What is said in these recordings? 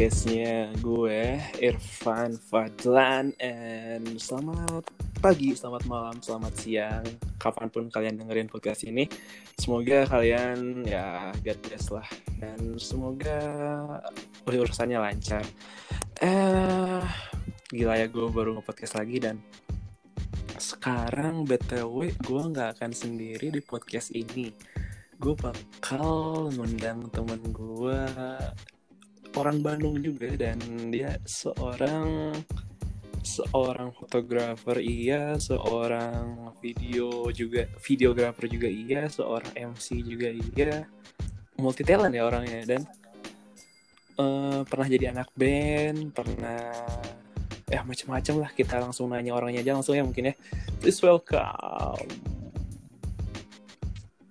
podcastnya gue Irfan Fadlan and selamat pagi, selamat malam, selamat siang kapan pun kalian dengerin podcast ini. Semoga kalian ya God bless lah dan semoga urusannya lancar. Eh gila ya gue baru nge-podcast lagi dan sekarang btw gue nggak akan sendiri di podcast ini. Gue bakal ngundang temen gue orang Bandung juga dan dia seorang seorang fotografer iya, seorang video juga videografer juga iya, seorang MC juga iya, multi talent ya orangnya dan uh, pernah jadi anak band, pernah ya macam-macam lah kita langsung nanya orangnya aja langsung ya mungkin ya. Please welcome.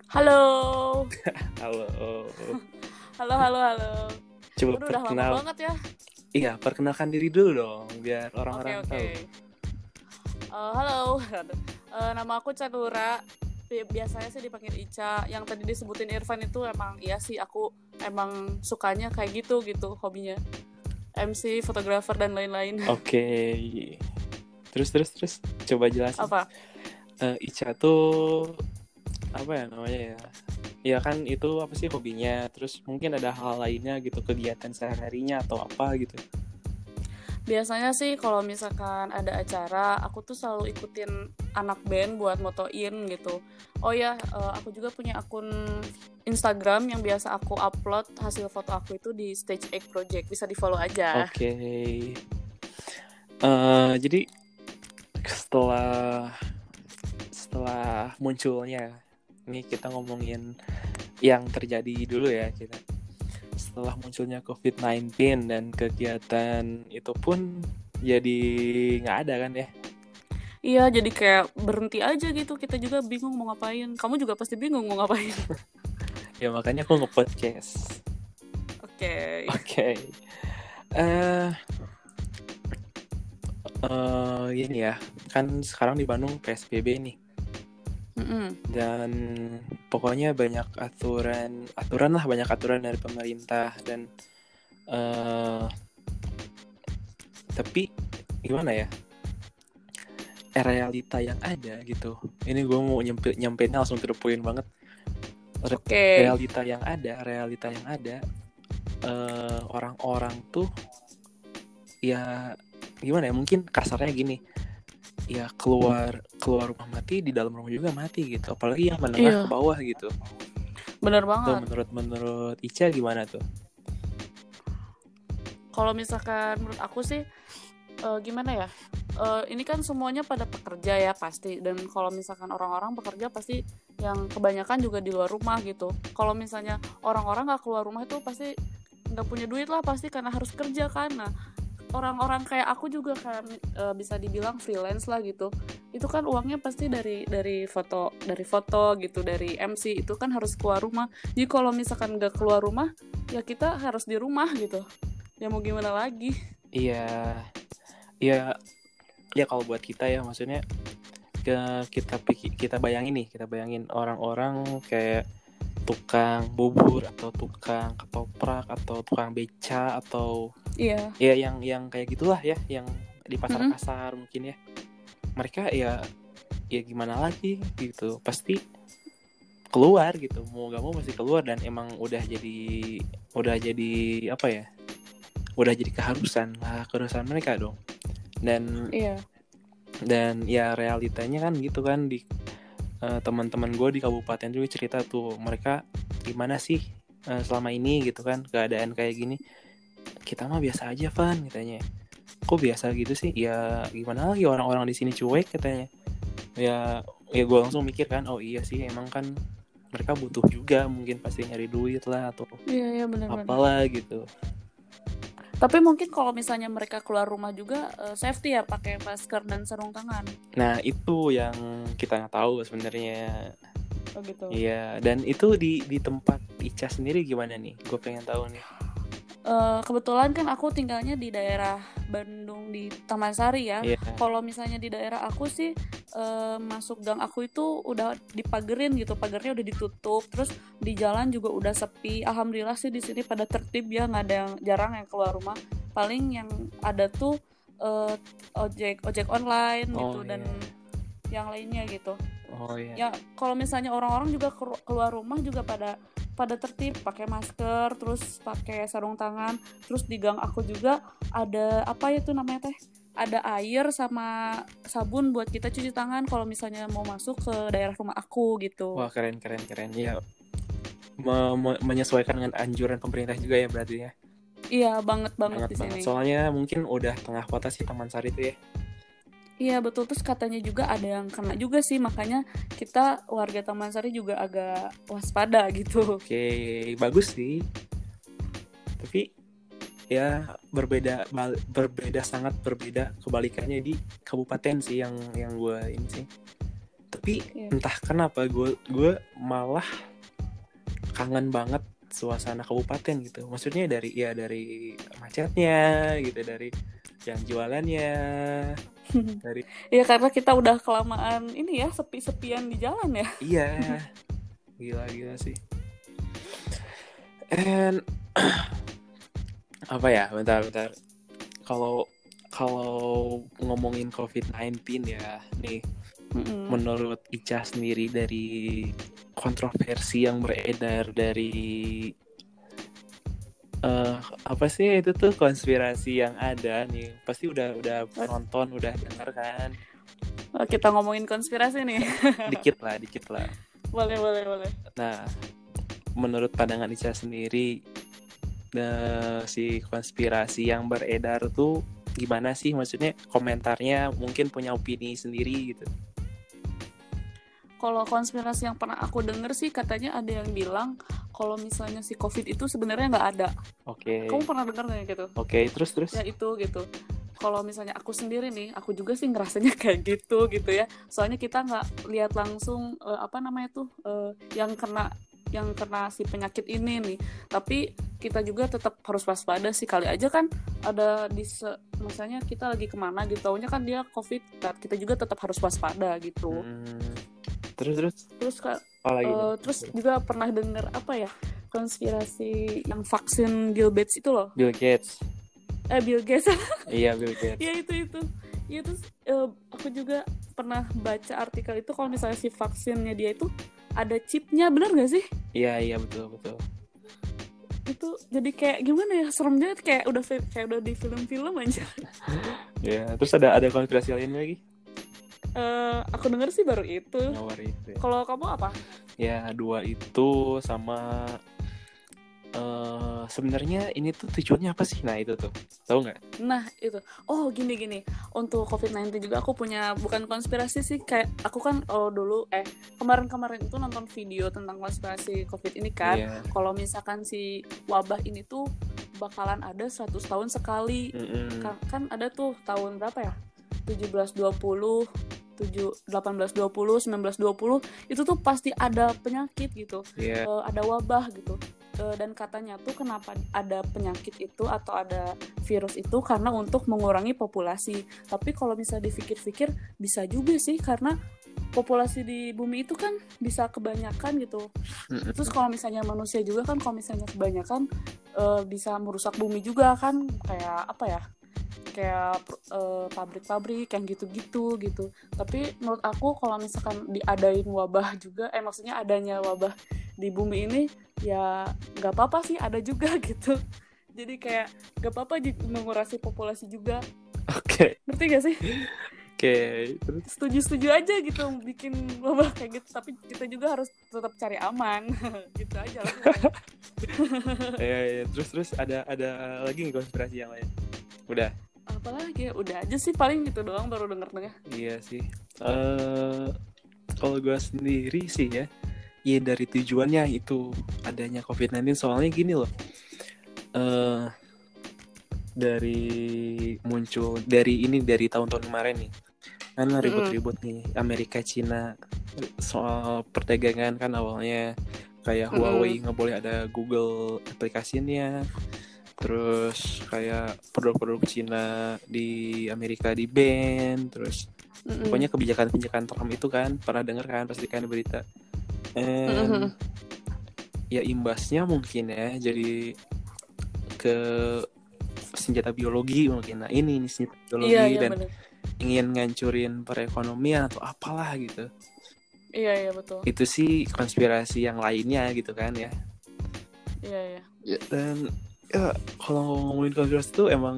Halo. halo. halo, halo, halo. Coba Udah, udah lama banget ya. Iya, perkenalkan diri dulu dong, biar orang-orang Oke, tahu. oke. Eh, halo, Eh, nama aku Canura. Bi- Biasanya sih dipanggil Ica. Yang tadi disebutin Irfan itu emang iya sih aku emang sukanya kayak gitu gitu hobinya. MC, fotografer dan lain-lain. Oke. Terus terus terus coba jelasin. Apa? Eh, Ica tuh apa ya namanya ya? Ya kan itu apa sih hobinya? Terus mungkin ada hal lainnya gitu kegiatan sehari-harinya atau apa gitu. Biasanya sih kalau misalkan ada acara, aku tuh selalu ikutin anak band buat motoin gitu. Oh ya, eh, aku juga punya akun Instagram yang biasa aku upload hasil foto aku itu di Stage Egg Project. Bisa di follow aja. Oke. Eh, jadi setelah setelah munculnya ini kita ngomongin yang terjadi dulu ya kita. Setelah munculnya COVID-19 dan kegiatan itu pun jadi nggak ada kan ya? Iya, jadi kayak berhenti aja gitu. Kita juga bingung mau ngapain. Kamu juga pasti bingung mau ngapain. Ya makanya aku nge-podcast. Oke. Oke. Eh eh, ini ya, kan sekarang di Bandung PSBB nih. Dan pokoknya banyak aturan aturan lah banyak aturan dari pemerintah dan eh tapi gimana ya? Realita yang ada gitu. Ini gue mau nyampe nyampeinnya langsung to point banget. Re- Oke. realita yang ada realita yang ada eh, orang-orang tuh ya gimana ya? Mungkin kasarnya gini ya keluar keluar rumah mati di dalam rumah juga mati gitu apalagi yang menengah Iya. ke bawah gitu Bener tuh banget. menurut menurut Ica gimana tuh Kalau misalkan menurut aku sih eh, gimana ya? Eh, ini kan semuanya pada pekerja ya pasti dan kalau misalkan orang-orang bekerja pasti yang kebanyakan juga di luar rumah gitu. Kalau misalnya orang-orang nggak keluar rumah itu pasti nggak punya duit lah pasti karena harus kerja kan. Nah, orang-orang kayak aku juga kayak eh, bisa dibilang freelance lah gitu. Itu kan uangnya pasti dari dari foto dari foto gitu dari MC itu kan harus keluar rumah. Jadi kalau misalkan nggak keluar rumah ya kita harus di rumah gitu. Ya mau gimana lagi? iya ya ya kalau buat kita ya maksudnya ke kita pikir kita bayangin nih kita bayangin orang-orang kayak tukang bubur atau tukang ketoprak atau tukang beca atau Iya. ya yang yang kayak gitulah ya yang di pasar pasar mungkin ya mereka ya ya gimana lagi gitu pasti keluar gitu mau gak mau pasti keluar dan emang udah jadi udah jadi apa ya udah jadi keharusan lah keharusan mereka dong dan Iya. dan ya realitanya kan gitu kan di eh, teman-teman gue di kabupaten juga cerita tuh mereka gimana sih eh, selama ini gitu kan keadaan kayak gini. Kita mah biasa aja Van katanya. Kok biasa gitu sih? Ya gimana lagi orang-orang di sini cuek katanya. Ya ya gue langsung mikir kan oh iya sih emang kan mereka butuh juga mungkin pasti nyari duit lah atau Iya, iya benar-benar. apalah gitu Tapi mungkin kalau misalnya mereka keluar rumah juga eh, safety ya pakai masker dan sarung tangan. nah itu yang kita nggak tahu sebenarnya Oh gitu. Iya, dan itu di di tempat Ica sendiri gimana nih? Gue pengen tahu nih. Uh, kebetulan kan aku tinggalnya di daerah Bandung di Taman Sari ya. Iya. Kalau misalnya di daerah aku sih uh, masuk gang aku itu udah dipagerin gitu, pagernya udah ditutup. Terus di jalan juga udah sepi. Alhamdulillah sih di sini pada tertib ya, nggak ada yang jarang yang keluar rumah. Paling yang ada tuh uh, ojek ojek online Oh, gitu dan iya. yang lainnya gitu. Oh iya. Ya kalau misalnya orang-orang juga keluar rumah juga pada pada tertib pakai masker terus pakai sarung tangan terus di gang aku juga ada apa ya tuh namanya teh ada air sama sabun buat kita cuci tangan kalau misalnya mau masuk ke daerah rumah aku gitu Wah keren keren keren ya. Me- me- menyesuaikan dengan anjuran pemerintah juga ya berarti ya. iya banget banget Sangat di sini banget. Soalnya mungkin udah tengah kota sih Taman Sari itu ya. Iya betul terus katanya juga ada yang kena juga sih makanya kita warga Taman Sari juga agak waspada gitu Oke, bagus sih. Tapi ya berbeda berbeda sangat berbeda kebalikannya di kabupaten sih yang yang gue ini sih. Tapi Iya. entah kenapa gue gue malah kangen banget suasana kabupaten gitu. Maksudnya dari ya dari macetnya gitu, dari yang jualannya, dari ya karena kita udah kelamaan ini ya sepi-sepian di jalan ya Iya, gila gila sih. And apa ya, bentar bentar. Kalau kalau ngomongin COVID-19 ya, nih Mm-mm. menurut Ica sendiri dari kontroversi yang beredar dari eh apa sih itu tuh konspirasi yang ada nih. Pasti udah udah nonton udah denger kan. Oh, kita ngomongin konspirasi nih. Dikit lah dikit lah. Boleh boleh boleh. Nah, menurut pandangan Ica sendiri, eh, si konspirasi yang beredar tuh gimana sih? Maksudnya komentarnya mungkin punya opini sendiri gitu. Kalau konspirasi yang pernah aku denger sih katanya ada yang bilang kalau misalnya si covid itu sebenarnya nggak ada. Oke, kamu pernah dengar nggak gitu? Oke, terus terus. ya itu gitu. Kalau misalnya aku sendiri nih aku juga sih ngerasanya kayak gitu gitu ya. Soalnya kita nggak lihat langsung eh, apa namanya tuh eh, yang kena yang kena si penyakit ini nih. Tapi kita juga tetap harus waspada sih. Kali aja kan ada di se- misalnya kita lagi ke mana gitu. Taunya kan dia covid kita juga tetap harus waspada gitu. Hmm, terus terus. terus kak nih? terus juga pernah dengar apa ya konspirasi yang vaksin Bill Gates itu loh Bill Gates. eh Bill Gates iya Bill Gates. ya itu itu ya terus eh, aku juga pernah baca artikel itu kalau misalnya si vaksinnya dia itu ada chipnya benar gak sih Iya iya betul betul. itu jadi kayak gimana ya serem banget kayak udah kayak udah di film-film aja Ya terus ada ada konspirasi lain lagi? Eh, aku denger sih baru itu Nawar itu. ya. kalau kamu apa Ya dua itu sama eh sebenarnya ini tuh tujuannya apa sih? Nah itu tuh tahu nggak? Nah itu, oh gini gini, untuk COVID-19 juga aku punya bukan konspirasi sih kayak aku kan oh dulu eh kemarin-kemarin itu nonton video tentang konspirasi COVID ini kan. Iya. Kalau misalkan si wabah ini tuh bakalan ada 100 tahun sekali. Mm-mm. Kan, kan ada tuh tahun berapa ya? 1720 7 1820 1920 itu tuh pasti ada penyakit gitu. Iya. eh, ada wabah gitu. Eh, dan katanya tuh kenapa ada penyakit itu atau ada virus itu karena untuk mengurangi populasi. Tapi kalau bisa dipikir-pikir bisa juga sih karena populasi di bumi itu kan bisa kebanyakan gitu. Terus kalau misalnya manusia juga kan kalau misalnya kebanyakan eh, bisa merusak bumi juga kan. Kayak apa ya kayak eh, pabrik-pabrik yang gitu-gitu gitu tapi menurut aku kalau misalkan diadain wabah juga eh maksudnya adanya wabah di bumi ini ya nggak apa-apa sih ada juga gitu jadi kayak nggak apa-apa mengurangi populasi juga Oke. ngerti gak sih Oke. Terus setuju-setuju aja gitu bikin wabah kayak gitu tapi kita juga harus tetap cari aman gitu aja lah ya, ya, terus terus ada ada lagi nih konspirasi yang lain. Udah. Apalagi ya udah aja sih paling gitu doang baru denger denger Iya sih. Eh kalau gue sendiri sih ya, ya dari tujuannya itu adanya COVID-19 soalnya gini loh. Eh dari muncul dari ini dari tahun-tahun kemarin nih kan ribut-ribut nih Amerika Cina soal perdagangan kan awalnya kayak. Huawei nggak boleh ada Google aplikasinya terus kayak produk-produk Cina di Amerika di ban terus Mm-mm. pokoknya kebijakan-kebijakan Trump itu kan pernah dengar kan pasti kan berita And Mm-mm. ya imbasnya mungkin ya jadi ke senjata biologi mungkin nah ini nih senjata biologi Iya iya dan bener. ingin ngancurin perekonomian atau apalah gitu Iya iya betul. itu sih konspirasi yang lainnya gitu kan ya Iya iya. dan ya kalau ngomongin konspirasi itu emang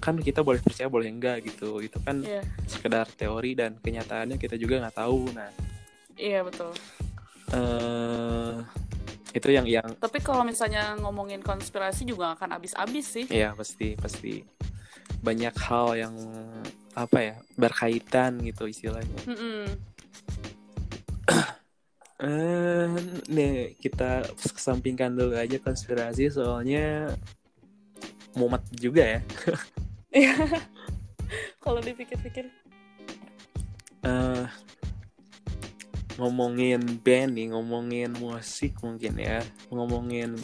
kan kita boleh percaya boleh enggak gitu itu kan Iya sekedar teori dan kenyataannya kita juga nggak tahu nah iya betul. eh itu yang yang Tapi kalau misalnya ngomongin konspirasi juga akan habis-habis sih. ya pasti pasti banyak hal yang apa ya berkaitan gitu istilahnya Mm-mm. eh nih kita kesampingkan dulu aja konspirasi soalnya mumet juga ya Iya. kalau dipikir-pikir. eh ngomongin band nih, ngomongin musik mungkin ya, ngomongin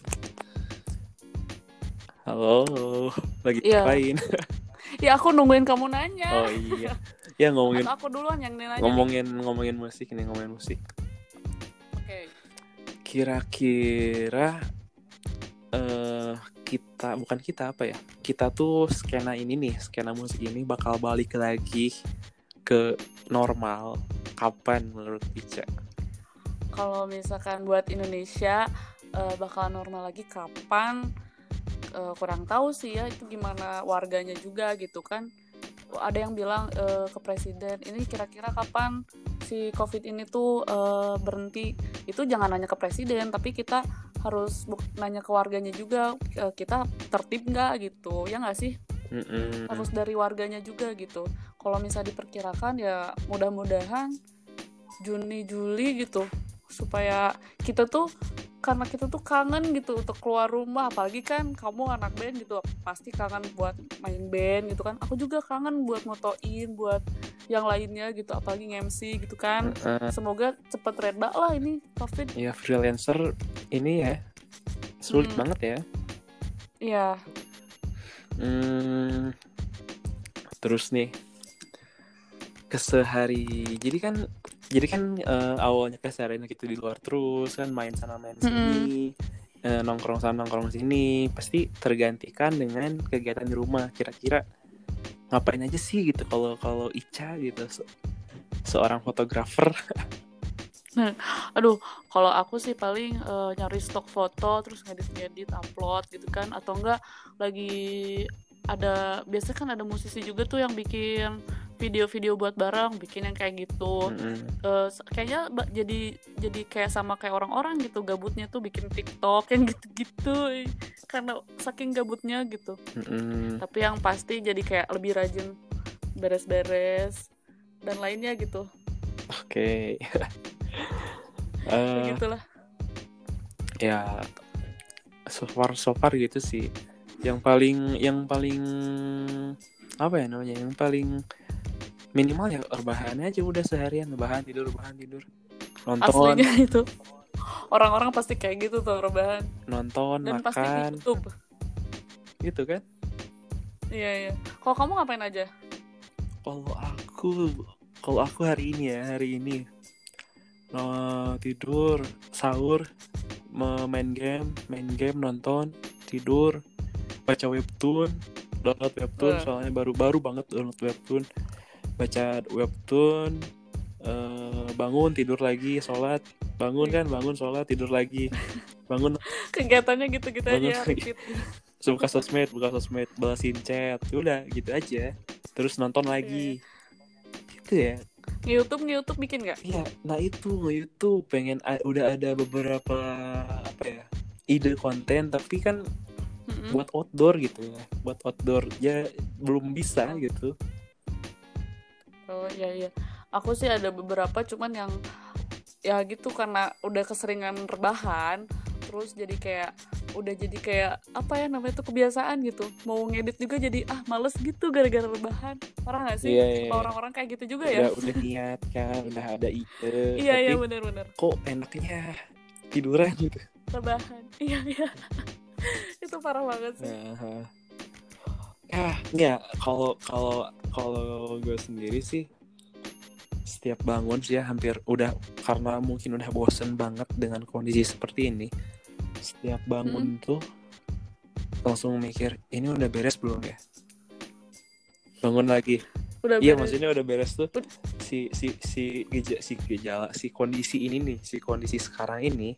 halo, lagi Iya. ngapain? Ya aku nungguin kamu nanya. oh iya, ya ngomongin Atau aku duluan yang nanya. nih? ngomongin ngomongin musik nih, ngomongin musik. Kira-kira eh kita bukan kita apa ya? Kita tuh skena ini nih, skena musik ini bakal balik lagi ke normal. Kapan menurut Ica? Kalau misalkan buat Indonesia eh, bakal normal lagi kapan? Eh, kurang tahu sih ya itu gimana warganya juga gitu kan. Ada yang bilang eh, ke presiden ini kira-kira kapan si COVID ini tuh eh, berhenti? Itu jangan nanya ke presiden, tapi kita harus nanya ke warganya juga. eh, kita tertib nggak gitu? Ya nggak sih? Mm-mm. harus dari warganya juga gitu. Kalau misalnya diperkirakan ya mudah-mudahan Juni Juli gitu supaya kita tuh karena kita tuh kangen gitu untuk keluar rumah apalagi kan kamu anak band gitu pasti kangen buat main band gitu kan. Aku juga kangen buat motoin buat yang lainnya gitu apalagi MC gitu kan. Eh, semoga cepet reda lah ini covid. Ya freelancer ini ya sulit Mm. banget ya. ya Hmm, terus nih kesehari jadi kan jadi kan eh, awalnya keseharian kita di luar terus kan main sana main sini eh, nongkrong sana nongkrong sini pasti tergantikan dengan kegiatan di rumah. Kira-kira ngapain aja sih gitu kalau kalau Ica gitu se- seorang fotografer? Aduh, kalau aku sih paling eh, nyari stok foto terus ngedit-ngedit upload gitu kan. Atau enggak lagi ada biasanya kan ada musisi juga tuh yang bikin video-video buat bareng, bikin yang kayak gitu. Mm-mm. Eh, s- kayaknya jadi jadi kayak sama kayak orang-orang gitu gabutnya tuh bikin TikTok yang gitu-gitu karena saking gabutnya gitu. Mm-mm. Tapi yang pasti jadi kayak lebih rajin beres-beres dan lainnya gitu. oke Eh, Begitulah. ya so far so far gitu sih yang paling yang paling apa ya namanya yang paling minimal ya rebahan aja udah seharian rebahan tidur rebahan tidur. Nonton. Aslinya itu. Orang-orang pasti kayak gitu tuh rebahan nonton dan pasti di makan. YouTube. Gitu kan? Iya iya. Kalau kamu ngapain aja? Kalau aku kalau aku hari ini ya hari ini. No, tidur sahur main game main game nonton tidur baca webtoon download webtoon Wah. soalnya baru baru banget download webtoon baca webtoon eh, bangun tidur lagi sholat. Bangun kan bangun sholat tidur lagi. Bangun. Kegiatannya gitu-gitu aja repeat. Buka sosmed buka sosmed balasin chat. Udah gitu aja. Terus nonton lagi. Gitu ya. Nge-youtube nge-youtube bikin nggak? Iya, nah itu itu pengen udah ada beberapa apa ya ide konten tapi kan Mm-mm. buat outdoor gitu ya, buat outdoor. Ya belum bisa gitu. Oh iya iya. Aku sih ada beberapa cuman yang ya gitu karena udah keseringan rebahan terus jadi kayak udah jadi kayak apa ya namanya tuh kebiasaan gitu. Mau ngedit juga jadi ah males gitu gara-gara rebahan. Parah nggak sih? Iya, Apa iya. orang-orang kayak gitu juga Udah ya. Udah niat kan, udah ada ide. iya iya benar-benar kok enaknya tiduran gitu. rebahan. Iya iya. Itu parah banget sih. Nah, ah nggak kalau kalau kalau gue sendiri sih setiap bangun sih ya hampir udah karena mungkin udah bosen banget dengan kondisi seperti ini setiap bangun tuh langsung mikir ini udah beres belum ya? Bangun lagi. Udah iya beres. maksudnya udah beres tuh si si si geja, si gejala si kondisi ini nih si kondisi sekarang ini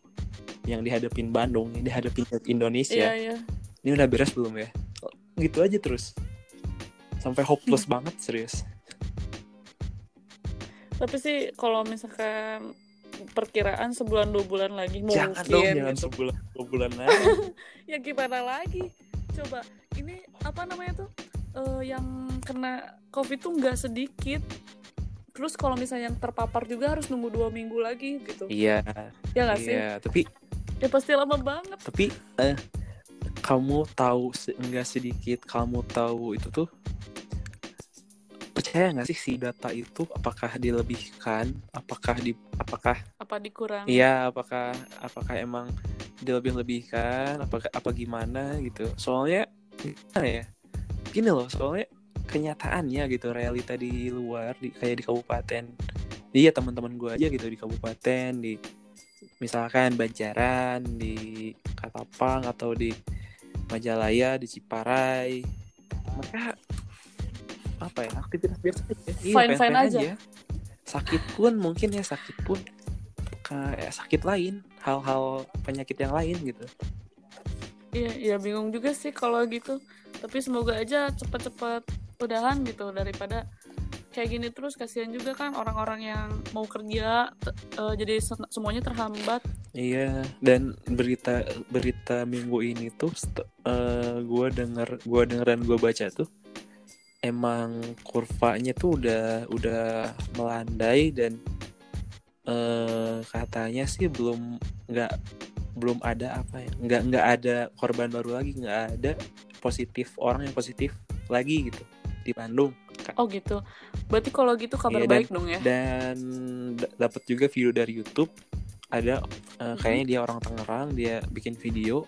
yang dihadapin Bandung yang dihadapin Indonesia iya iya. ini udah beres belum ya gitu aja terus. Sampai hopeless Hmm. banget serius. Tapi sih kalau misalkan perkiraan sebulan dua bulan lagi jangan mungkin dong jangan gitu. sebulan dua bulan lagi. Ya gimana lagi? Coba ini apa namanya tuh? Eh, yang kena covid tuh nggak sedikit. Terus kalau misalnya yang terpapar juga harus nunggu dua minggu lagi gitu. Iya ya nggak sih? Iya tapi ya pasti lama banget. Tapi eh, kamu tahu enggak sedikit kamu tahu itu tuh percaya nggak sih si data itu apakah dilebihkan apakah di apakah apa dikurang Iya, apakah apakah emang dilebih-lebihkan, apakah apa gimana gitu. Soalnya gimana ya? Gini loh, soalnya kenyataannya gitu, realita di luar di kayak di kabupaten. Iya, teman-teman gue aja gitu di kabupaten, di misalkan Banjaran, di Katapang atau di Majalaya, di Ciparai. Mereka apa ya? Aktivitas biasa aja. Iya, Fine-fine fine-fine aja. Sakit pun mungkin ya sakit pun kayak sakit lain, hal-hal penyakit yang lain gitu. iya iya bingung juga sih kalau gitu tapi semoga aja cepet-cepet udahan gitu daripada kayak gini terus kasihan juga kan orang-orang yang mau kerja eh, jadi se- semuanya terhambat. Iya, dan berita berita minggu ini tuh gue denger gue denger dan gue baca tuh emang kurvanya tuh udah udah melandai dan eh katanya sih belum nggak belum ada apa ya nggak nggak ada korban baru lagi nggak ada positif orang yang positif lagi gitu di Bandung oh gitu. Berarti kalau gitu kabar Iya, dan- baik dong ya. dan dapat juga video dari YouTube. Ada eh, kayaknya dia orang Tangerang dia bikin video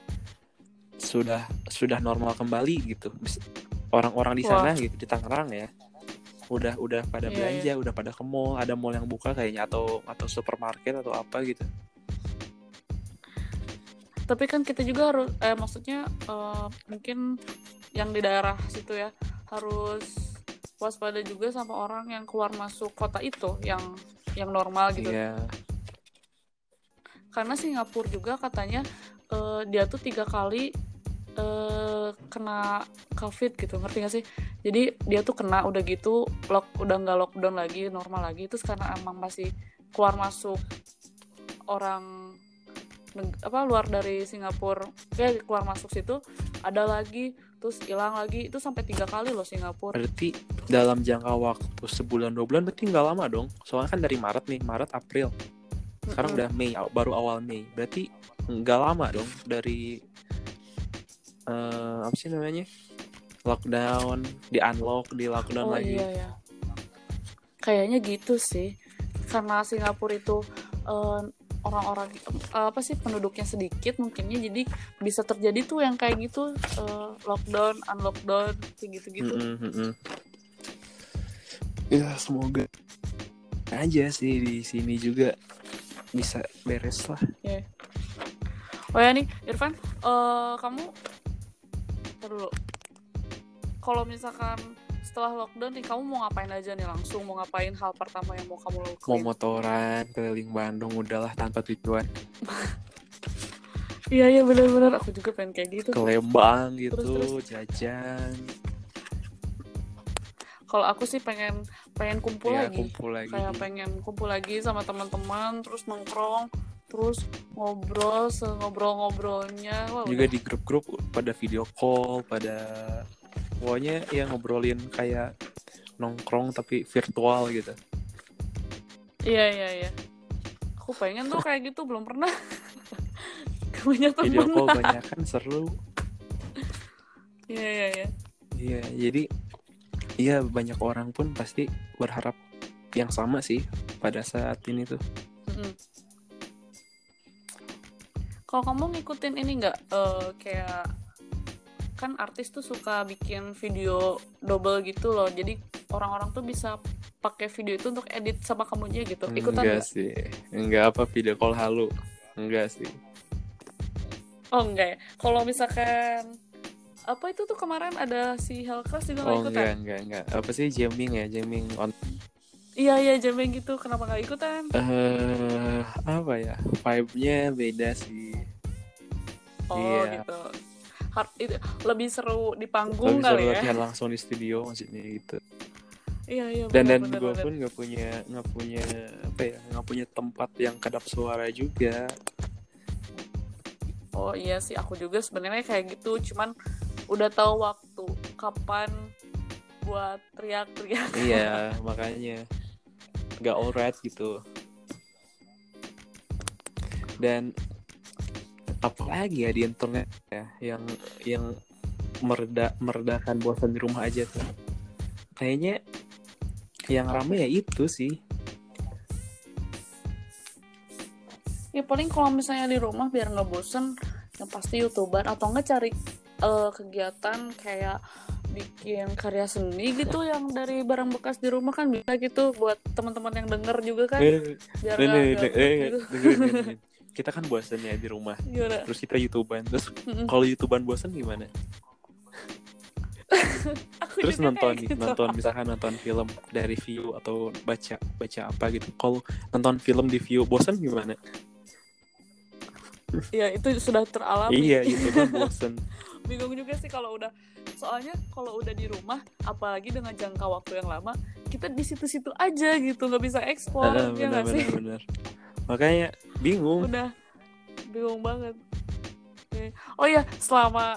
sudah sudah normal kembali gitu. Orang-orang di sana gitu di Tangerang ya udah udah pada Iya, belanja udah pada ke mall ada mall yang buka kayaknya atau atau supermarket atau apa gitu. Tapi kan kita juga harus eh maksudnya eh, mungkin yang di daerah situ ya harus waspada juga sama orang yang keluar masuk kota itu yang yang normal gitu. Iya. Karena Singapura juga katanya eh, dia tuh tiga kali eh, kena covid gitu ngerti gak sih? Jadi dia tuh kena udah gitu lock udah nggak lockdown lagi normal lagi. Terus karena emang masih keluar masuk orang apa luar dari Singapura ya keluar masuk situ ada lagi terus hilang lagi. Itu sampai tiga kali loh Singapura. Berarti dalam jangka waktu sebulan dua bulan berarti nggak lama dong. Soalnya kan dari Maret nih Maret April. Sekarang Mm-mm. udah Mei baru awal Mei. Berarti nggak lama dong dari eh apa sih namanya? Lockdown di unlock di lockdown oh lagi. iya ya kayaknya gitu sih. Karena Singapura itu eh, orang-orang eh, apa sih penduduknya sedikit mungkinnya jadi bisa terjadi tuh yang kayak gitu eh, lockdown unlockdown kayak gitu-gitu. Mm-mm, mm-mm. ya semoga aja sih di sini juga bisa beres lah. Oh ya nih Irfan eh, kamu dulu. Kalau misalkan setelah lockdown nih kamu mau ngapain aja nih langsung? Mau ngapain hal pertama yang mau kamu mau lakuin motoran keliling Bandung udahlah tanpa tujuan. Iya iya benar-benar aku juga pengen kayak gitu. Ke Lembang gitu Terus, jajan. Kalau aku sih pengen pengen kumpul ya lagi. kumpul lagi. Kayak pengen kumpul lagi sama teman-teman terus nongkrong terus ngobrol ngobrol-ngobrolnya. Juga udah. di grup-grup pada video call pada pokoknya ya ngobrolin kayak nongkrong tapi virtual gitu. Iya iya iya. Aku pengen tuh kayak gitu belum pernah. Punya video temen call banyak kan seru. Iya iya iya. Iya jadi iya banyak orang pun pasti berharap yang sama sih pada saat ini tuh. Mm-mm. kalau kamu ngikutin ini nggak eh, kayak kan artis tuh suka bikin video double gitu loh. Jadi orang-orang tuh bisa pakai video itu untuk edit sama kamunya gitu. Ikutan enggak nggak? sih. Enggak apa video call halu. Enggak sih. Oh enggak ya? Kalau misalkan apa itu tuh kemarin ada si Hellcast juga nggak oh ikutan? enggak enggak enggak. Apa sih? Jamming ya? Jamming on iya iya jamming gitu. Kenapa nggak ikutan? Eh apa ya? Vibe-nya beda sih. Oh Iya. gitu itu lebih seru di panggung Lebih kali seru ya. latihan langsung di studio maksudnya gitu. Iya iya dan benar, dan gue pun nggak punya nggak punya apa ya nggak punya tempat yang kedap suara juga. Oh iya sih aku juga sebenarnya kayak gitu. Cuman udah tahu waktu kapan buat teriak-teriak. iya makanya. Nggak alright gitu. Dan apalagi ya di internet ya yang yang mereda meredakan bosan di rumah aja tuh. Kayaknya yang rame ya itu sih. Ya paling kalau misalnya di rumah biar nggak bosen yang pasti youtuber atau nggak cari eh, kegiatan kayak bikin karya seni gitu yang dari barang bekas di rumah kan bisa gitu buat teman-teman yang denger juga kan. Eh, biar nih, nggak kita kan bosan ya di rumah Gimana? terus kita youtuban terus Mm-mm. kalau youtuban bosan gimana Aku terus nonton gitu. nonton misalkan nonton film dari view atau baca baca apa gitu kalau nonton film di view bosan gimana Ya itu sudah teralami. iya itu kan bosan bingung juga sih kalau udah soalnya kalau udah di rumah apalagi dengan jangka waktu yang lama kita di situ-situ aja gitu nggak bisa ekspor Ah, ya benar nggak sih benar makanya bingung. Udah. Bingung banget. Oke. oh ya selama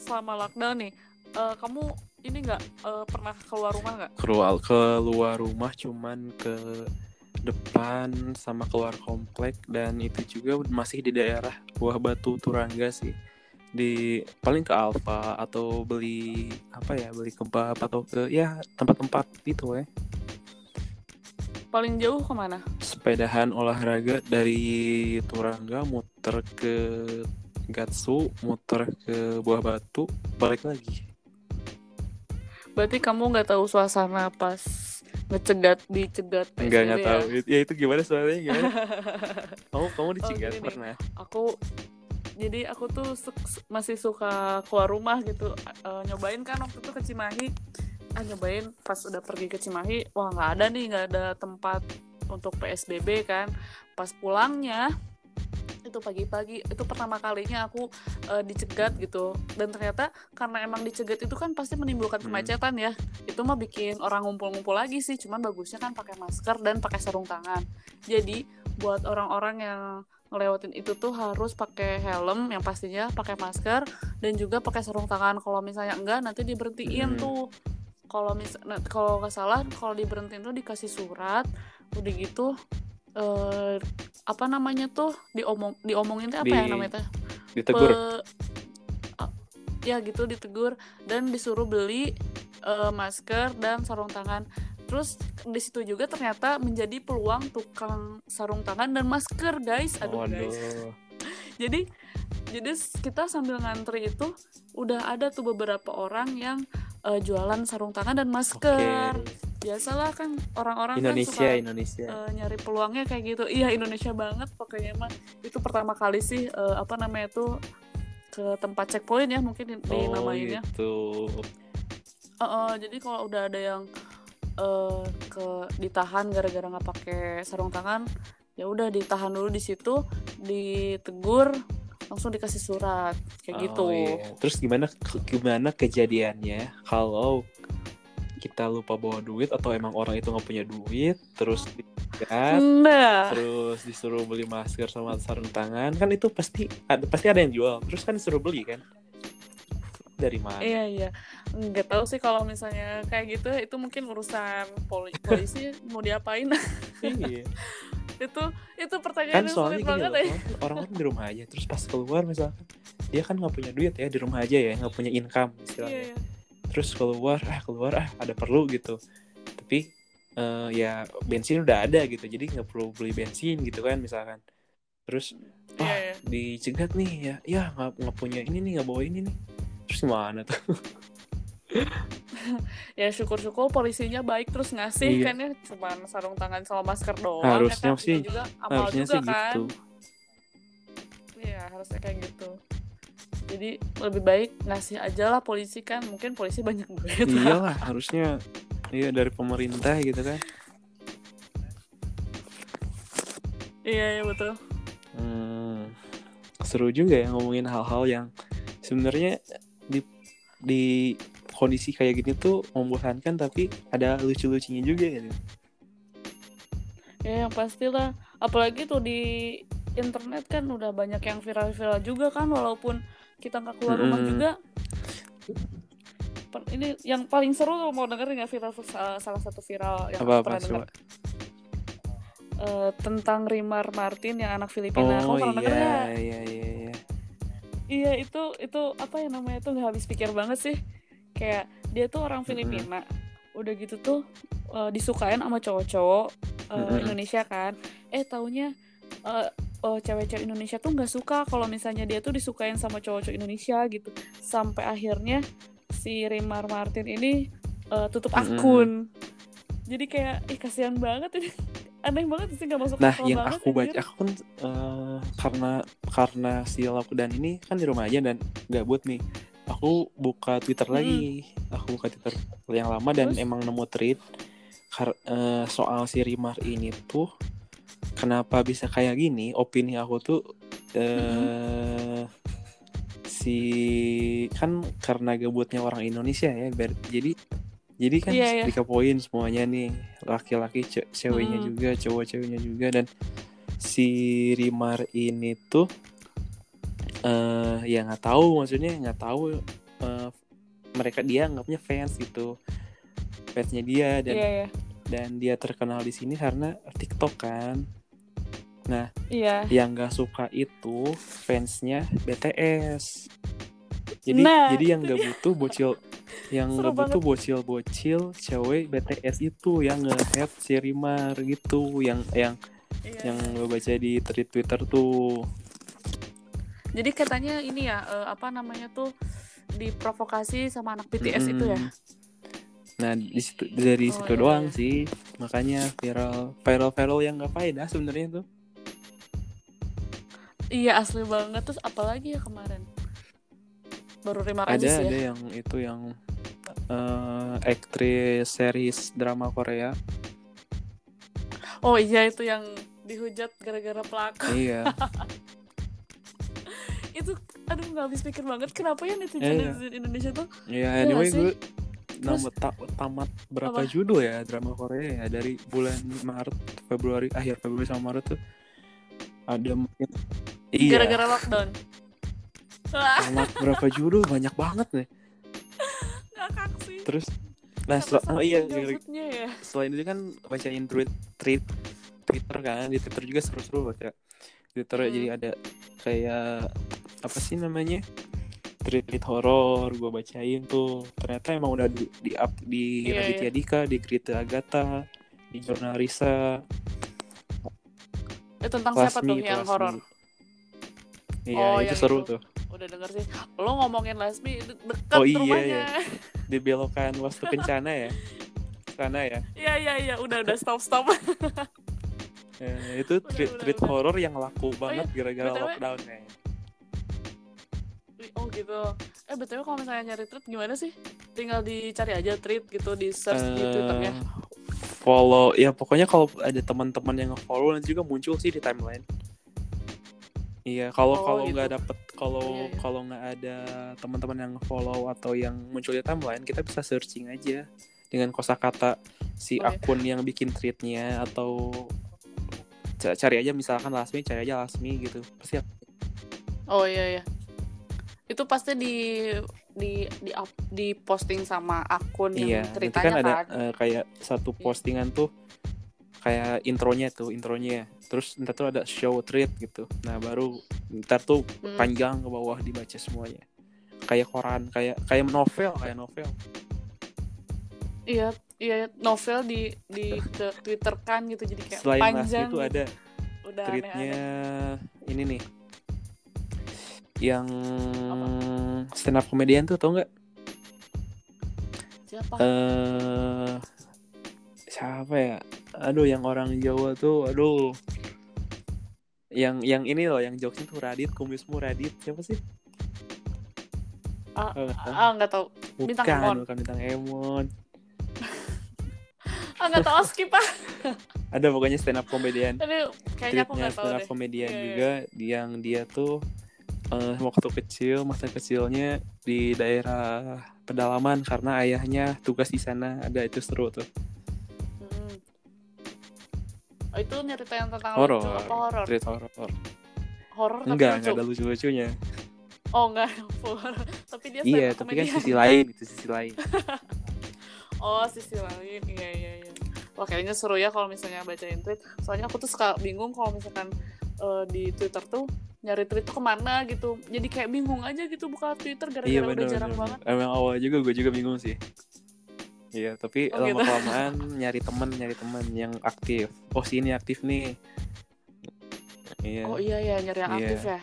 selama lockdown nih eh, kamu ini nggak eh, pernah keluar rumah nggak? Keluar keluar rumah cuman ke depan sama keluar komplek dan itu juga masih di daerah Buah Batu Turangga sih. Di paling ke Alfa atau beli apa ya beli kebab atau ke ya tempat-tempat itu ya paling jauh ke mana? Sepedahan olahraga dari Turangga muter ke Gatsu muter ke Buah Batu balik lagi. Berarti kamu nggak tahu suasana pas ngecegat dicegat enggak PSBB nggak ya? tahu. Ya itu gimana soalnya gimana? Kamu kamu dicegat gini. pernah? Aku jadi aku tuh su- masih suka keluar rumah gitu. Eh, nyobain kan waktu itu ke Cimahi ah nyobain pas udah pergi ke Cimahi wah nggak ada nih nggak ada tempat untuk PSBB kan. Pas pulangnya itu pagi-pagi itu pertama kalinya aku eh, dicegat gitu. Dan ternyata karena emang dicegat itu kan pasti menimbulkan Hmm. kemacetan ya. Itu mah bikin orang ngumpul-ngumpul lagi sih cuman bagusnya kan pakai masker dan pakai sarung tangan. Jadi buat orang-orang yang ngelewatin itu tuh harus pakai helm yang pastinya pakai masker dan juga pakai sarung tangan. Kalau misalnya enggak nanti diberhentiin Hmm. tuh kalau mis nah, kalau nggak salah kalau diberhentiin tuh dikasih surat udah gitu eh apa namanya tuh diomong diomongin tuh apa ya Di- namanya tuh ditegur. Pe- ya gitu ditegur dan disuruh beli eh, masker dan sarung tangan. Terus di situ juga ternyata menjadi peluang tukang sarung tangan dan masker guys. Aduh guys. Waduh. Jadi jadi kita sambil ngantri itu udah ada tuh beberapa orang yang eh, jualan sarung tangan dan masker. Biasalah kan orang-orang kan Indonesia, suka Indonesia. eh, nyari peluangnya kayak gitu. Iya Indonesia banget pokoknya mah. Itu pertama kali sih eh, apa namanya tuh ke tempat checkpoint ya mungkin di, oh, gitu. Eh, eh, jadi kalau udah ada yang eh, ke ditahan gara-gara nggak pakai sarung tangan ya udah ditahan dulu di situ ditegur langsung dikasih surat kayak Oh, gitu. iya. Terus gimana gimana kejadiannya? Kalau kita lupa bawa duit atau emang orang itu nggak punya duit terus dicegat nah terus disuruh beli masker sama sarung tangan kan itu pasti ada pasti ada yang jual. Terus kan disuruh beli kan? Dari mana? Iya iya. Nggak tahu sih kalau misalnya kayak gitu itu mungkin urusan poli- polisi mau diapain. Iya itu itu pertanyaan kan yang sulit banget ya. orang, orang kan di rumah aja terus pas keluar misalkan dia kan nggak punya duit ya di rumah aja ya nggak punya income istilahnya. Iya terus keluar ah keluar ah ada perlu gitu. Tapi eh, ya bensin udah ada gitu jadi nggak perlu beli bensin gitu kan misalkan. Terus iya wah iya. dicegat nih ya ya nggak punya ini nih nggak bawa ini nih. Terus gimana tuh ya syukur-syukur polisinya baik terus ngasih Iya. kan ya. Cuma sarung tangan sama masker doang Harusnya ya kan? sih- juga amal harusnya juga sih kan. Gitu Iya harusnya kayak gitu. Jadi lebih baik ngasih aja lah polisi kan. Mungkin polisi banyak duit iyalah harusnya. Iya dari pemerintah gitu kan. Iya iya betul. Hmm, seru juga ya ngomongin hal-hal yang sebenarnya di di kondisi kayak gini tuh membosankan tapi ada lucu-lucunya juga gitu. ya yang pastilah apalagi tuh di internet kan udah banyak yang viral-viral juga kan walaupun kita nggak keluar rumah Mm-mm. juga ini yang paling seru tuh mau denger nggak viral salah, satu viral yang Apa apa pernah coba? denger Eh, tentang Rimar Martin yang anak Filipina Oh kamu pernah denger iya nggak? iya iya iya. Iya itu itu apa ya namanya tuh nggak habis pikir banget sih kayak dia tuh orang Filipina udah gitu tuh eh, disukain sama cowok-cowok eh, Mm-mm. Indonesia kan eh taunya eh, oh, cewek-cewek Indonesia tuh nggak suka kalau misalnya dia tuh disukain sama cowok-cowok Indonesia gitu sampai akhirnya si Rimar Martin ini eh, tutup akun jadi kayak ih kasihan banget ini aneh banget sih nggak masuk Nah yang banget aku baca anjir. aku kan eh, karena karena si ini kan di rumah aja dan gabut nih. Aku buka Twitter lagi. Aku buka Twitter yang lama dan Terus? emang nemu tweet eh, soal si Rimar ini tuh kenapa bisa kayak gini? Opini aku tuh eh si kan karena gabutnya orang Indonesia ya. ber- Jadi jadi kan Iya, iya. dikepoin semuanya nih laki-laki ce- ceweknya Hmm. juga cowok ceweknya juga dan si Rimar ini tuh eh ya nggak tahu maksudnya nggak tahu eh, mereka dia anggapnya fans gitu. Fansnya dia dan iya iya. dan dia terkenal di sini karena TikTok kan. Iya. yang nggak suka itu fansnya BTS jadi Nah, jadi yang nggak butuh bocil yang nggak butuh bocil-bocil cewek BTS itu yang nge-head si Rimar gitu yang yang iya. yang gue baca di tweet Twitter tuh Jadi katanya ini ya eh, apa namanya tuh diprovokasi sama anak BTS itu ya. Nah di situ dari Oh, situ iya, doang iya. sih makanya viral viral viral yang nggak faedah sebenarnya tuh. Iya asli banget terus apalagi ya kemarin. Baru Rimar Ada aja sih ada ya. yang itu yang eh, aktris series drama Korea. Oh iya itu yang dihujat gara-gara pelakor. iya. itu aduh nggak habis pikir banget kenapa ya netizen Iya. netizen Indonesia tuh Ya Iya anyway sih? gue nama ta- tamat berapa Apa? judul ya drama Korea ya dari bulan Maret Februari akhir Februari sama Maret tuh ada mungkin iya gara-gara lockdown. Tamat berapa judul banyak banget nih ngakak sih. terus nah setelah, oh iya ya. selain itu kan bacain tweet tweet Twitter kan di Twitter juga seru-seru baca Twitter Hmm. jadi ada kayak apa sih namanya tweet horor gue bacain tuh ternyata emang udah di, di up di Iya, Raditya Dika di Grita Agatha di Jurnalisa Eh, tentang siapa tuh itu yang horor? iya Oh, itu seru itu. tuh Udah denger sih. Lo ngomongin Lasmi de- deket Oh, iya, rumahnya. dibelokkan wastu kencana ya sana ya Iya iya iya udah udah stop stop. Eh, itu Udah, tweet, udah, tweet udah. horor yang laku banget gara-gara BTW. lockdown ya oh gitu. Eh btw kalau misalnya nyari tweet gimana sih? Tinggal dicari aja tweet gitu di search di Eh, twitternya. follow ya pokoknya kalau ada teman-teman yang follow nanti juga muncul sih di timeline iya kalau Oh, kalau gitu. nggak dapet kalau Iya, iya. kalau nggak ada teman-teman yang follow atau yang muncul di timeline kita bisa searching aja dengan kosakata si Oh, iya. akun yang bikin tweetnya atau ca- cari aja misalkan Lasmi cari aja Lasmi gitu pasti Oh iya iya. Itu pasti di di di up, di posting sama akun iya yang nanti ceritanya kan kan. ada eh, kayak satu Iya. postingan tuh kayak intronya tuh intronya terus ntar tuh ada show tweet gitu nah baru ntar tuh Hmm. panjang ke bawah dibaca semuanya kayak koran kayak kayak novel kayak novel Iya iya novel di di Twitter kan gitu jadi kayak selain panjang. itu gitu. ada Udah aneh-aneh. ini nih yang stand up komedian tuh tau nggak? Siapa? Eh siapa ya? Aduh yang orang Jawa tuh aduh. Yang yang ini loh yang jokesnya tuh Radit kumismu Radit. Siapa sih? Ah Eh, ah, nggak tahu. Bintang bukan Emon. bukan bintang Emon. Ah nggak tahu skip ah ada pokoknya stand up komedian Aduh, kayaknya aku nggak tahu stand up deh. komedian Iya, iya. juga yang dia tuh eh, waktu kecil masa kecilnya di daerah pedalaman karena ayahnya tugas di sana. Ada itu seru tuh. Hmm. Oh, itu nyeritain tentang horor. apa horor? Cerita horor. Horor tapi enggak lucu. enggak ada lucu lucunya oh enggak horor. Tapi dia iya tapi kan comedian. sisi lain itu sisi lain. Oh sisi lain. Iya iya iya. Wah kayaknya seru ya kalau misalnya bacain tweet. Soalnya aku tuh suka bingung kalau misalkan eh, di twitter tuh nyari tweet tuh ke mana gitu. Jadi kayak bingung aja gitu buka twitter gara-gara iya udah jarang benar. banget. emang awal juga gue juga bingung sih. Iya tapi Oh, lama gitu. kelamaan nyari temen nyari temen yang aktif. Oh si ini aktif nih. Iya. Oh iya ya nyari yang Iya. aktif ya.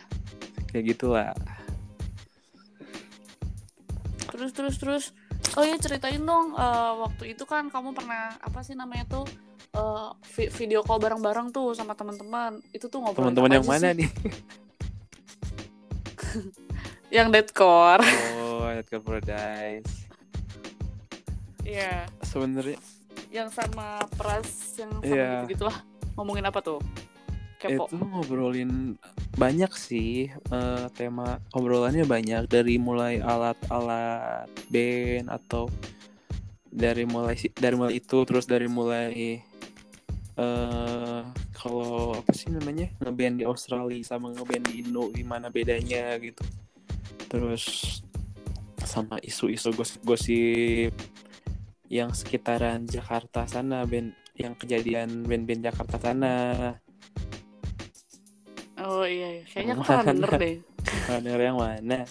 Kayak gitulah. Terus terus terus. Oh iya ceritain dong eh, waktu itu kan kamu pernah apa sih namanya tuh eh, vi- video call bareng-bareng tuh sama teman-teman. Itu tuh ngobrol teman-teman yang mana nih yang deadcore. Oh Red Paradise. Iya. Sebenarnya yang sama Pras yang sama Iya. gitu gitulah ngomongin apa tuh? Kepo. Itu ngobrolin banyak sih eh, tema obrolannya banyak. Dari mulai alat-alat band atau dari mulai dari mulai itu terus dari mulai eh kalau apa sih namanya? Ngeband di Australia sama ngeband di Indo gimana bedanya gitu. Terus sama isu-isu gosip-gosip yang sekitaran Jakarta sana band yang kejadian band-band Jakarta sana. Oh iya, iya. kayaknya aku pernah denger deh. Runner yang mana?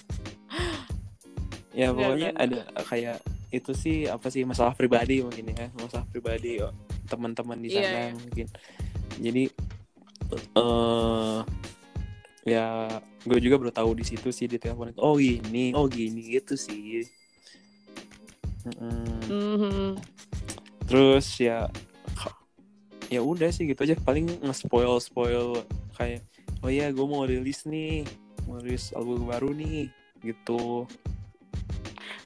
Ya pokoknya ada kayak itu sih apa sih masalah pribadi mungkin ya masalah pribadi oh, teman-teman di Iya, sana iya. mungkin. Jadi eh ya gue juga baru tahu di situ sih di telepon. Oh gini, oh gini gitu sih. Mm-mm. Mhm. Terus ya ya udah sih gitu aja paling nge-spoil spoil kayak oh ya gue mau rilis nih mau rilis album baru nih gitu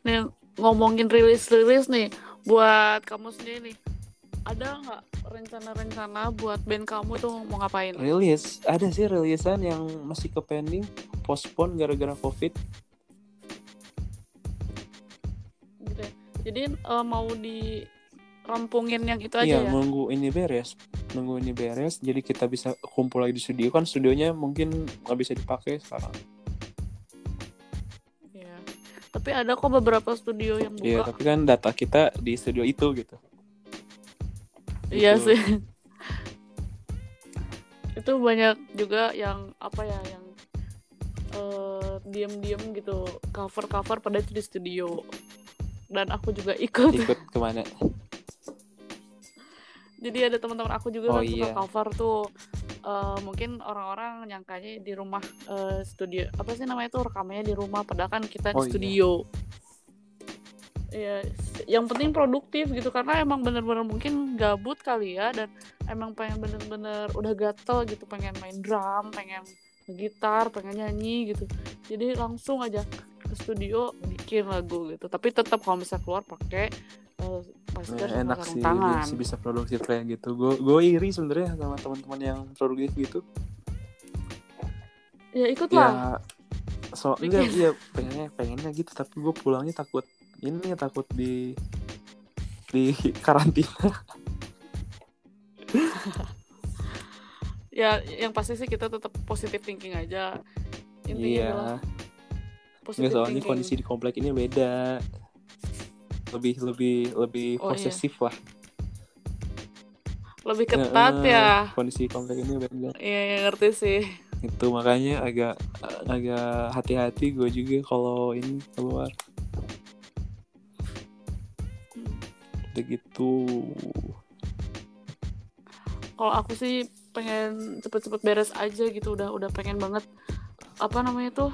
nih ngomongin rilis-rilis nih buat kamu sendiri nih ada nggak rencana-rencana buat band kamu tuh mau ngapain? Rilis. Ada sih rilisan yang masih ke pending postpone gara-gara covid. Gitu ya. jadi eh, mau dirampungin yang itu aja iya ya? nunggu ini beres. Nunggu ini beres jadi kita bisa kumpul lagi di studio. Kan studionya mungkin nggak bisa dipakai sekarang. Iya. tapi ada kok beberapa studio yang iya buka. tapi kan data kita di studio itu gitu iya Gitu. sih itu banyak juga yang apa ya yang eh, diam-diam gitu cover-cover pada itu di studio dan aku juga ikut ikut ke mana jadi ada teman-teman aku juga Oh, kan suka iya. cover tuh Eh, mungkin orang-orang nyangkanya di rumah eh, studio apa sih namanya itu rekamannya di rumah padahal kan kita Oh, di iya. studio Iya, s- yang penting produktif gitu karena emang bener-bener mungkin gabut kali ya dan emang pengen bener-bener udah gatel gitu pengen main drum, pengen gitar, pengen nyanyi gitu. Jadi langsung aja ke studio bikin lagu gitu. Tapi tetap kalau bisa keluar pakai eh, masker Ya, sama enak sih tangan. bisa, bisa produktif kayak gitu gue gue iri sebenarnya sama teman-teman yang produktif gitu Ya ikutlah. ya so enggak iya pengennya pengennya gitu tapi gue pulangnya takut ini takut di di karantina Ya yang pasti sih kita tetap positive thinking aja. Intinya adalah iya nggak soalnya thinking. kondisi di komplek ini beda lebih lebih lebih Oh, iya. posesif lah lebih ketat Eh, ya. kondisi komplek ini beda Iya, ya, ngerti sih. itu makanya agak agak hati-hati gue juga kalau ini keluar begitu Kalau aku sih pengen cepet-cepet beres aja gitu udah udah pengen banget apa namanya tuh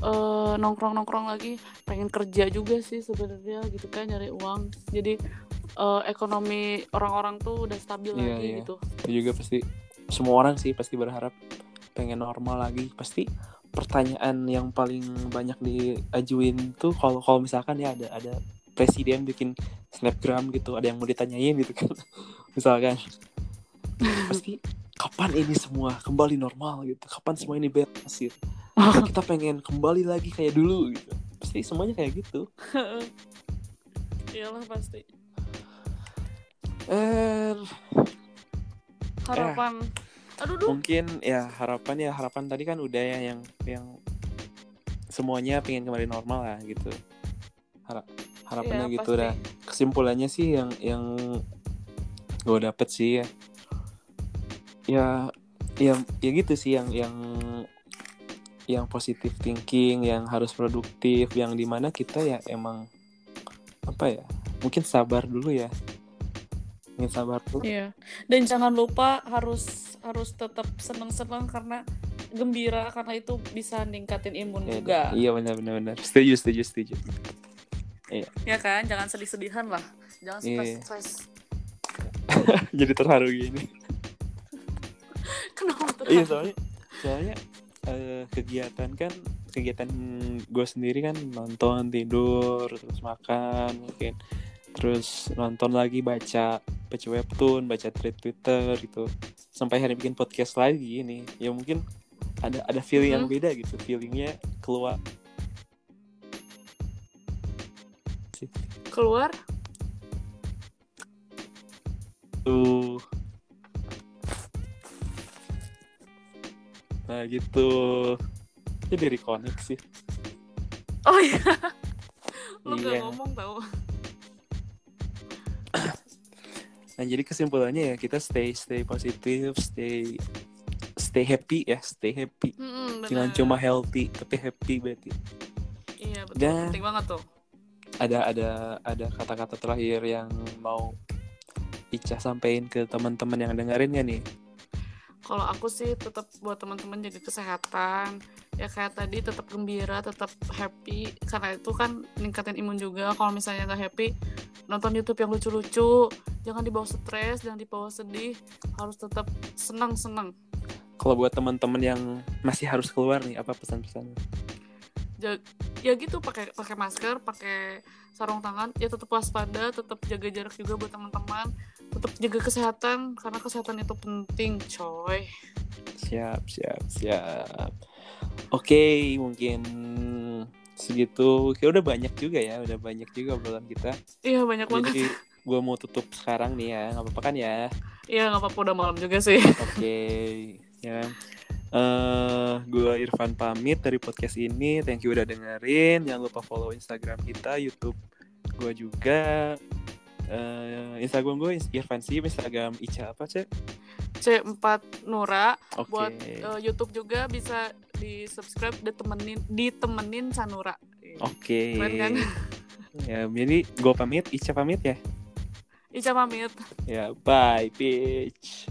eh, nongkrong-nongkrong lagi. Pengen kerja juga sih sebenarnya gitu kan nyari uang. Jadi eh, ekonomi orang-orang tuh udah stabil Iya, lagi iya. gitu. Itu juga pasti semua orang sih pasti berharap pengen normal lagi. Pasti pertanyaan yang paling banyak diajuin tuh kalau kalau misalkan ya ada ada presiden bikin snapgram gitu ada yang mau ditanyain gitu kan. Misalkan pasti kapan ini semua kembali normal gitu? Kapan semua ini beres gitu? Kapan kita pengen kembali lagi kayak dulu gitu. Pasti semuanya kayak gitu. Iyalah pasti. Eh harapan. aduh duh mungkin ya harapan ya harapan tadi kan udah ya yang yang semuanya pengen kembali normal lah gitu. Harap harapannya Iya, gitu pasti. dah kesimpulannya sih yang yang gue dapet sih ya ya ya ya gitu sih yang yang yang positive thinking yang harus produktif yang di mana kita ya emang apa ya mungkin sabar dulu ya mungkin sabar dulu Iya. Dan jangan lupa harus harus tetap seneng-seneng karena gembira karena itu bisa ningkatin imun Ya, juga. iya benar benar benar setuju setuju setuju Ya kan? Jangan sedih-sedihan lah. Jangan Iya. stres-stres. jadi terharu gini Kenapa terharu? iya soalnya soalnya eh, kegiatan kan kegiatan gue sendiri kan nonton tidur terus makan mungkin terus nonton lagi baca baca webtoon baca tweet twitter gitu sampai hari bikin podcast lagi ini ya mungkin ada ada feeling yang Mhm. beda gitu feelingnya keluar Keluar? tuh nah gitu ini dari connect sih Oh iya. Lu gak Iya. ngomong tau. Nah jadi kesimpulannya ya kita stay stay positif, stay stay happy ya, stay happy. Mm-mm, Jangan bener. cuma healthy tapi happy berarti. Iya betul. Dan- Penting banget tuh. Ada ada ada kata-kata terakhir yang mau Ica sampein ke teman-teman yang dengerin ya nih. Kalau aku sih tetap buat teman-teman jaga kesehatan. Ya kayak tadi tetap gembira, tetap happy karena itu kan ningkatin imun juga. Kalau misalnya nggak happy, nonton YouTube yang lucu-lucu. Jangan dibawa stres, jangan dibawa sedih. Harus tetap senang-senang. Kalau buat teman-teman yang masih harus keluar nih apa pesan-pesan? Ya gitu pakai pakai masker, pakai sarung tangan. Ya tetap waspada, tetap jaga jarak juga buat teman-teman. Tetap jaga kesehatan karena kesehatan itu penting, coy. Siap, siap, siap. Oke, mungkin segitu. Kayak udah banyak juga ya, udah banyak juga obrolan kita. Iya banyak banget. Jadi gue mau tutup sekarang nih ya, nggak apa-apa kan ya? Iya nggak apa-apa udah malam juga sih. Oke, ya. Eh, gue Irfan pamit dari podcast ini. Thank you udah dengerin. Jangan lupa follow Instagram kita, YouTube gue juga. Eh, Instagram gue Irfan Sim, Instagram Ica apa cek? C4 Nura Oke. buat eh, YouTube juga bisa di subscribe ditemenin ditemenin Sanura. Oke. Keren kan? Ya, jadi gue pamit, Ica pamit ya. Ica pamit. Ya, bye, bitch.